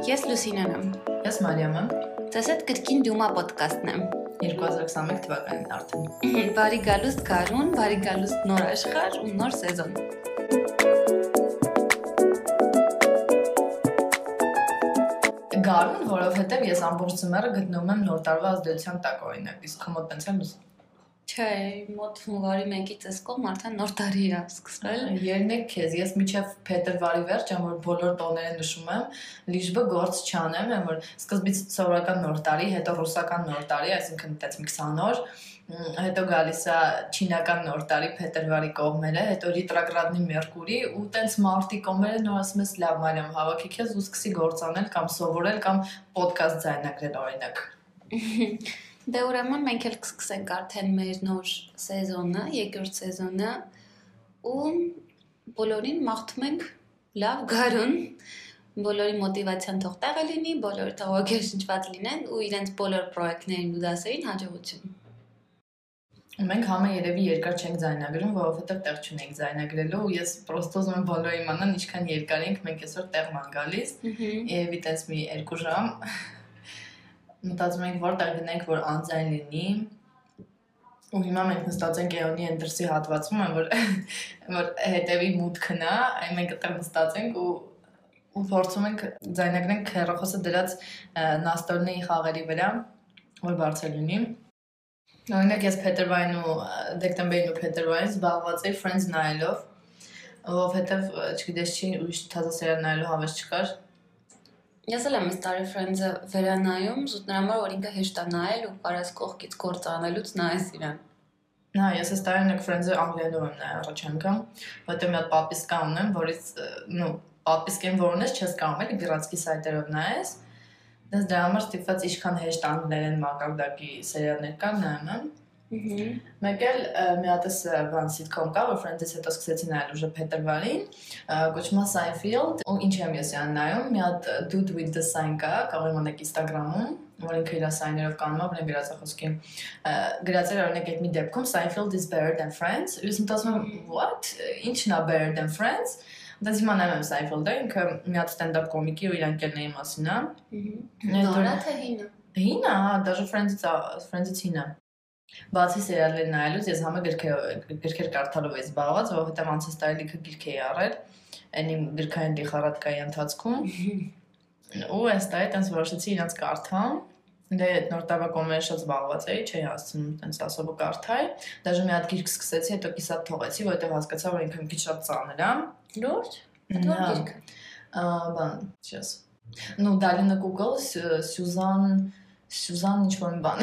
Ես Լուսինան եմ։ Ես Մարիամ եմ։ Ձեզ հետ կրկին Դյումա ոդկասթն եմ։ 2021 թվականին արդեն։ Բարի գալուստ Կարուն, բարի գալուստ նոր աշխարհ ու նոր սեզոն։ Գարուն, որովհետև ես ամբողջ ծմերը գտնվում եմ նոր տարվա ազդեցության տակ օրինակ, իսկ խմոտ տենց եմ Չէ, մոտ հունվարի 1-ից էս կողմ արդեն նոր տարի է սկսվել։ Երնեք քեզ, ես միջև փետրվարի վերջ եմ որ բոլոր տոները նշում եմ, լիժբը գործ չանեմ, եմ որ սկզբից սովորական նոր տարի, հետո ռուսական նոր տարի, այսինքն այդպես մի 20 օր, հետո գալիս է չինական նոր տարի փետրվարի կողմերը, հետո ռետրոգրադնի մերկուրի ու տենց մարտի կողմերը նոր ասում ես լավ Մարիամ, հավաքի քեզ ու սկսի գործանել կամ սովորել կամ ոդկաստ ձայնագրել օրինակ։ Դե ուրեմն մենք էլ կսկսենք արդեն մեր նոր սեզոնը, երկրորդ սեզոնը ու բոլորին մաղթում ենք լավ գարուն, բոլորի մոտիվացիան թող տեղը լինի, բոլորը թող ոգեշնչված լինեն ու իրենց բոլոր պրոյեկտներին ու դասերին հաջողություն։ Մենք համը երևի երկար չենք ձայնագրում, որովհետև տեղ չունենք ձայնագրելու ու ես պրոստո ուզում եմ բոլորը իմանան ինչքան երկար ենք մենք այսօր տեղման գալիս։ Երևի տես մի 2 ժամ մտածում ենք որտեղ գնենք, որ անձայն լինի։ Ու հիմա մենք նստած ենք Էոնի Էնդերսի հատվածում, որ որ հետևի մուտքն է, այն մենք այդտեղ նստած ենք ու ու փորձում ենք ձայնագրենք հեռախոսը դրած նաստորնի խաղերի վրա, որ բարձր լինի։ Օրինակ ես փետրվարին ու դեկտեմբերին ու փետրվարին զբաղված էի Friends նայելով, որովհետև չգիտես չի ուրիշ թազա սերիալ նայելու հավես չկար, Ես էլ եմ այս տարի Friends-ը վերանայում, զուտ նրա համար որ ինքը հեշտ է նայել ու կարես կողքից գործ անելուց նայես իրան։ Հա, ես այս տարի նեք Friends-ը անգլերենով եմ նայել առաջ անգամ, որտեղ մի հատ պատիսկա ունեմ, որից, նո, պատիսկեն որ ունես, չես կարող էլի գրածքի սայթերով նայես։ Դες դրա համար ստիպված ինչքան հեշտ անգլերեն մակարդակի սերիալներ կան նայում եմ։ Մեկ էլ մի հատ էս բան սիտկոմ կա, որ ֆրենդից հետո սկսեցի նայել ուժը փետրվարին, կոչվում է Seinfeld, ու ինչ եմ ես յան նայում, մի հատ Dude with the Sign կա, կարող եմ անեք Instagram-ում, որ ինքը իր սայներով կանում է, բնի գրած է խոսքի։ Գրածել օրինակ այդ մի դեպքում Seinfeld is better than Friends, ու ես մտածում եմ, what? Ինչն է better than Friends? Դա հիմա նայում եմ Seinfeld-ը, ինքը մի հատ stand-up կոմիկի ու իր ընկերների մասին է։ Նորա թե հինը։ Հինը, հա, դաժե Friends-ից Friends-ից հինը։ Բացի սերիալներ նայելուց ես համը գրքեր գրքեր կարդալով էի զբաղված, որովհետև անցած տարի լիքը գրք էի առել, այնի գրքային դիխարատկայի ընթացքում։ Ու այս տարի տենց որոշեցի իրանց կարդամ։ Դե նոր տարվա կոմերը շատ զբաղված էի, չէի հասցնում տենց ասոբը կարդալ։ Դաժե մի հատ գիրք սկսեցի, հետո կիսատ թողեցի, որովհետև հասկացա, որ ինքն քիչ շատ ծանր է։ Լուրջ։ Դա գիրքը։ Բան, չես։ Ну, Դալինա Google, Սյուզան Սյուզան ինչ որ բան։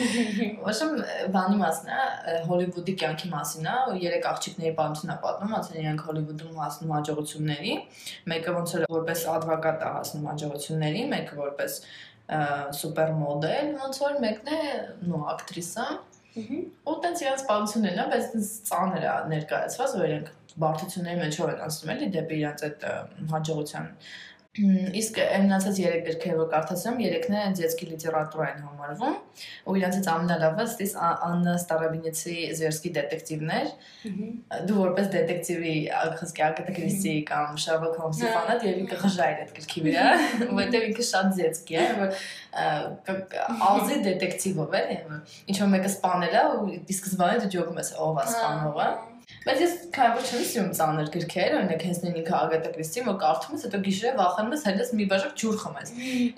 Ոչմ բանի մասն է, Հոլիվուդի կյանքի մասն է, երեք աղջիկների պատմությունն է պատմում, ասեն իրենք Հոլիվուդում հասնում հաջողությունների, մեկը ոնց որ որպես advocat է հասնում հաջողությունների, մեկը որպես սուպեր մոդել, ոնց որ մեկն է նո ակտրիսա։ Ու տենց իրենց պատմությունն է, բայց տենց ծանր է ներկայացված, որ իրենք բարդությունների մեջով են անցնում էլի դեպի իրենց այդ հաջողության Իսկ մնացած 3 գրքերը որ կարդացում, 3-ն են ձերսկի լիտերատուրա են համարվում, ու իրանցից ամենալավը ստիս Աննա Ստարաբինեցի Զվերսկի դետեկտիվներ։ Դու որպես դետեկտիվի ախսկի Ագատա Քրիստի կամ Շարլոկ Հոլմսի ֆանատ եւ ինքը խժայր այդ գրքի վրա, որտեղ ինքը շատ ձերսկի է, որ ազի դետեկտիվով է, ինչ որ մեկը սպանել է ու դիսկսվանը դու ջոկում ես ով է սպանողը։ Բայց ես քայլը չեմ սիրում ծանր գրքեր, օրինակ հենց նույն ինքը Ագատա Կրիստի, որ կարդում ես, հետո գիշերը վախենում ես, հենց մի բաժակ ջուր խմես։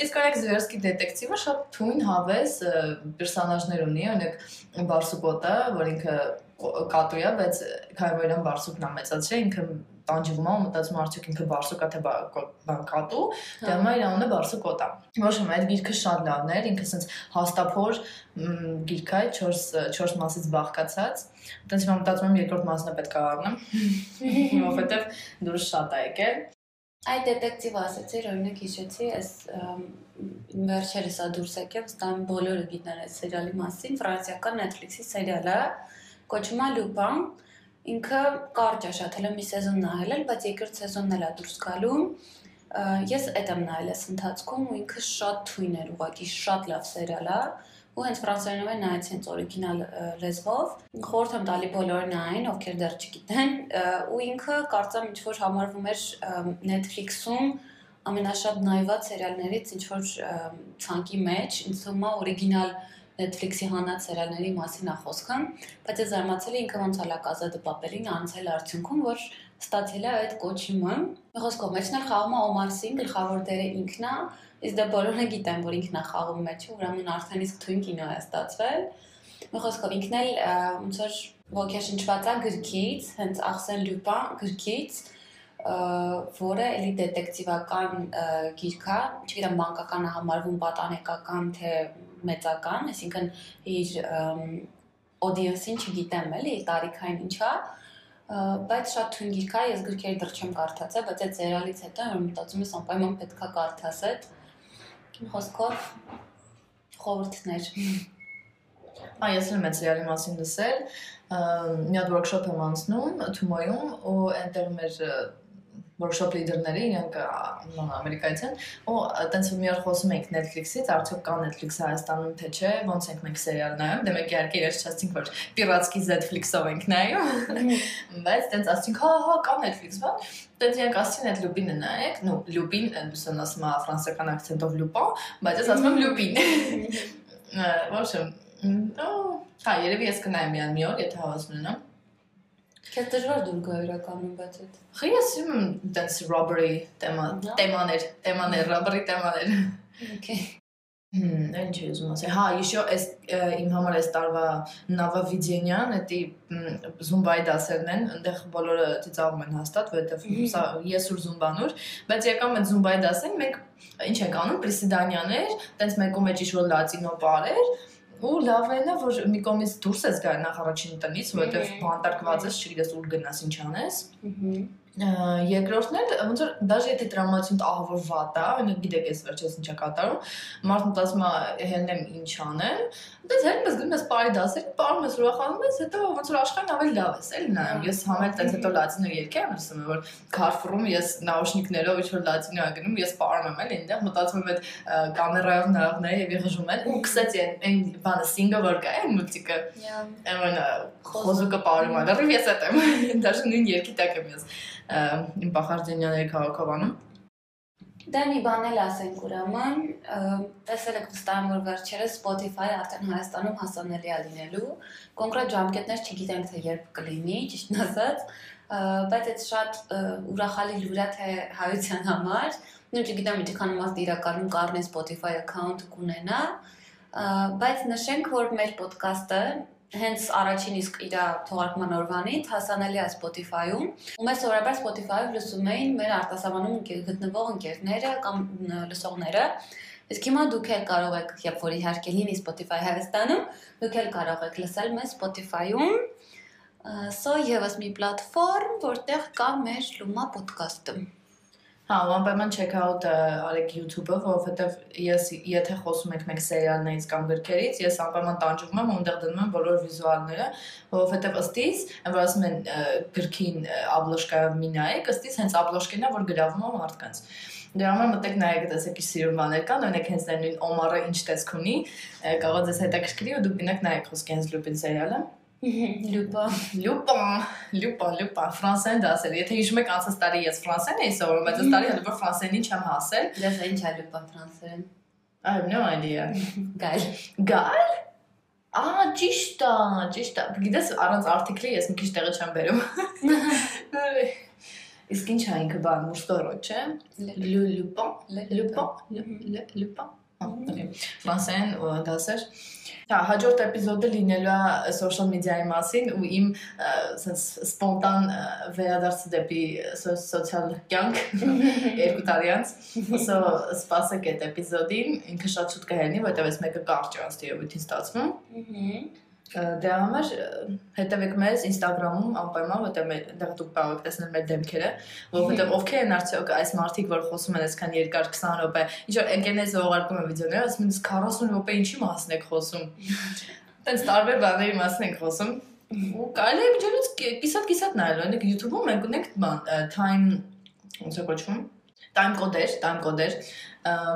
Իսկ օրինակ Զվերսկի դետեկտիվը շատ թույն հավես պերսոնաժներ ունի, օրինակ Բարսուկոտը, որ ինքը կատու է, բայց քայլը Բարսուկն է մեծացրել, ինքը տանջվում է ու մտածում արդյոք ինքը բարսուկա թե բան կատու, դե հիմա իր անունը բարսուկոտա։ Ոչ մի այդ գիրքը շատ լավն էր, ինքը sense հաստափոր գիրք է 4 4 մասից բաղկացած։ Այդպես հիմա մտածում եմ երկրորդ մասն է պետք է առնեմ, որովհետև դուրս շատ է եկել։ Այդ դետեկտիվ ասեցի, օրինակ հիշեցի, այս վերջերս է դուրս եկել, ստամ բոլորը գիտեն այս սերիալի մասին, ֆրանսիական Netflix-ի սերիալ է, կոչվում է Lupin ինքը կարճ է շատ, հələ մի սեզոն նայել եմ, բայց երկրորդ սեզոնն էլ է դուրս գալու։ Ես այդ եմ նայել այս ընթացքում ու ինքը շատ թույն էր, ուղղակի շատ լավ սերիալ է ու հենց ֆրանսերենով են նայեցի հենց օրիգինալ լեզվով։ Խորհուրդ եմ տալի բոլորին նայեն, ովքեր դեռ չգիտեն, ու ինքը կարծեմ ինչ որ համարվում էր Netflix-ում ամենաշատ նայված սերիալներից ինչ որ ցանկի մեջ ինձ թվում է օրիգինալ Netflix-ի հանած սերիալների մասին է խոսքը, բայց ես զարմացել եմ ինքը ոնց է լակազատը պապերին անցել արդյունքում, որ ստացել է այդ կոչումը։ խոսքով մեջն էլ խաղում է Օմար Սին, գլխավոր դերը ինքն է, իսկ դա բոլորը գիտեն, որ ինքն է խաղում մեջը, ուրեմն արդեն իսկ թույն կինո է ստացվել։ Մի խոսքով ինքն էլ ոնց որ ոգեշնչված է գրքից, հենց Ախսեն Լյուպան գրքից, որը էլի դետեկտիվական գիրք է, չգիտեմ մանկական է համարվում պատանեկական թե մեծական, այսինքն իր audience-ին չգիտեմ էլի, տարիքային ինչա, բայց շատ թույն գիրք է, ես գրքերը դեռ չեմ կարդացել, բայց այդ սերիալից հետո որ մտածում ես անպայման պետքա կարդաս այդ խոսքով խորհուրդներ։ Ա ես էլ մեծ սերիալի մասին լսել, մի հատ workshop եմ անցնում Թումոյում ու այնտեղ մեր որոշապ լիդերները իրենք նոն ամերիկայից են ու այտենց մի օր խոսում ենք Netflix-ից արդյոք կա Netflix Հայաստանում թե չէ ոնց ենք մենք սերիալ նայում դե մենք իհարկե իրենց չասցինք որ Piratski Netflix-ով ենք նայում բայց այտենց ասցինք հա հա կա Netflix բան դից իրենք ասցին այդ Լուպինը նայեք նո Լուպին դուսն ասում է ֆրանսիական акցենտով Լուպան բայց ես ասում եմ Լուպին ոչ ոչմ Ահա, երևի ես կնայեմ միան մի օր, եթե հավասար ունենամ։ Քեզ դժվար դուր գա իրականում, բայց այդ։ Խի ես իմը դից robbery թեմա, թեմաներ, թեմաներ, robbery թեմաներ։ Okay։ Հմ, ինչ ես ուզում ասել։ Հա, իշո էս իմ համար էս տարվա Նավա Վիդենյան, դա Զումբայի դասերն են, այնտեղ բոլորը ծիծաղում են հաստատ, որովհետև սա ես ու Զումբանուր, բայց եկամ այդ Զումբայի դասին մենք ինչ ենք անում, պրեսիդանյաներ, տենց մեկում մեջ ինչ որ լատինո բար էր, ու լավ է նա որ մի կողմից դուրս ես գա նախ առաջին տնից, որովհետև բանտարկված ես, չգիտես ուր գնաս, ինչ անես։ Ահա երկրորդն էլ ոնց որ դաժե եթե տրամացիոն ահավոր վատ է, այնը գիտեք ես վերջերս ինչա կատարում, մարդը մտածում է հենեմ ինչ անեմ, բայց հենց ես գնում ես բարի դասեր, բարում ես ուրախանում ես, հետո ոնց որ աշխարհն ավելի լավ է, էլի նայում։ Ես համել տենց հետո լատինո երգեր եմ լսում, որ Carrefour-ում ես նաուշնիկներով ինչ որ լատինո եմ գնում, ես բարում եմ, էլի այնտեղ մտածում եմ այդ կամերայով նայողն է եւ եղժում են ու կսեցի այն բանը սինգը որ կա, այն մուզիկա։ Այն խոզուկը բարում է, լրիվ ես այդ եմ, դաժե նույն երգի տակ եմ ես իմ Պախարդենյանների քաղաքավանում։ Դա մի բան էլ ասենք ուրեմն, տեսել եք վստահ որ վերջերս Spotify-ը արդեն Հայաստանում հասանելի է լինելու։ Կոնկրետ ժամկետներ չգիտենք թե երբ կլինի, ճիշտն ասած, բայց այդ շատ ուրախալի լուր է թե հայության համար։ Նույն չգիտեմ ինչքան մաս իրականում կառնի Spotify account կունենա, բայց նշենք, որ մեր ոդկասթը հենց առաջին իսկ իր թողարկման օրվանից հասանելի է Spotify-ում։ Ու mēs սովորաբար Spotify-ով լսում էին մեր արտասահմանում գտնվող ընկերները կամ լսողները։ Իսկ հիմա դուք էլ կարող եք, երբ որ իհարկե լինի Spotify Հայաստանում, դուք էլ կարող եք լսել մեզ Spotify-ում։ Սա եւս մի պլատֆորմ, որտեղ կա մեր Luma podcast-ը։ Հա, անպայման check out արեք YouTube-ը, որովհետև ես եթե խոսում ենք մենք սերիալներից կամ գրքերից, ես անպայման տանջվում եմ ու այնտեղ դնում եմ բոլոր վիզուալները, որովհետև ըստից, որ ասում են գրքին աբլոշկայով մի նայեք, ըստից հենց աբլոշկին է, որ գրավում է մարդկանց։ Դրա համար մտեք նայեք, տեսեք ինչ սիրուն բաներ կան, օրինակ հենց նույն Օմարը ինչ տեսք ունի, կարող ես հետաքրքրի ու դուք գնաք նայեք խոսքի հենց Լուպին սերիալը։ Լուպա, լուպա, լուպա, լուպա, ֆրանսեն դասել։ Եթե հիշում եք անցած տարի ես ֆրանսեն էի սովորում, բայց այս տարի հələ որ ֆրանսենին չեմ հասել։ Դες ինչ է լուպա ֆրանսերեն։ I have no idea։ Գալ։ Գալ։ Ահա ճիշտ է, ճիշտ է։ Գիտես առանց արտիկլի ես մի քիչ տեղը չեմ բերում։ Իսկ ինչ է ինքը բան, մուստորո, չէ։ Լուպա, լուպա, լուպա։ Ֆրանսեն դասեր։ Հա, հաջորդ էպիզոդը լինելու է social media-ի մասին ու իմ sense սպոնտան վերադարձը դեպի սոցիալ կյանք երկու տարի անց։ Սո սպասեք այդ էպիզոդին, ինքը շատ շուտ կհեռնի, որտեղ ես մեկը կարճ է ըստ երևույթին ստացվում։ Ահա Դրա համար հետևեք մեզ Instagram-ում անպայման, որտեղ մեր դեռ դուք կարող եք տեսնել մեր դեմքերը, որովհետև ովքեր են արդյոք այս մարդիկ, որ խոսում են այսքան երկար 20 րոպե, ինչ որ ընկերներս ուղարկում են վիդեոներ, ասում են 40 րոպե ինչի մասն եք խոսում։ Տենց տարբեր բաների մասն ենք խոսում։ Ու կարելի է միջոցից կիսատ-կիսատ նայել, օրինակ YouTube-ում մենք ունենք time ոնց է կոչվում time կոդեր, time կոդեր,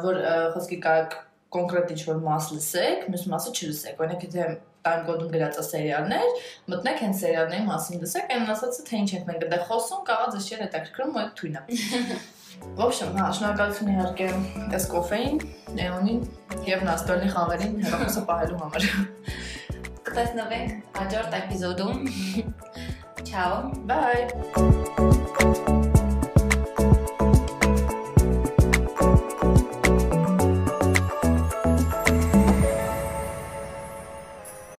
որ խոսքի կարակ կոնկրետ ինչ-որ մաս լսեք, մյուս մասը չլսեք։ Օրինակ, եթե time code-ում գրած է սերիալներ, մտնեք հենց սերիալների մասին լսեք, այն ասածը թե ինչ ենք մենք դե խոսում, կարող ձեզ չէ հետաքրքրում, ու թույն է։ В общем, հա, շնորհակալություն իհարկե այս կոֆեին, Էոնին եւ Նաստոլի խաղերին հեռախոսը պահելու համար։ Կտեսնվենք հաջորդ էպիզոդում։ Ciao։ Bye։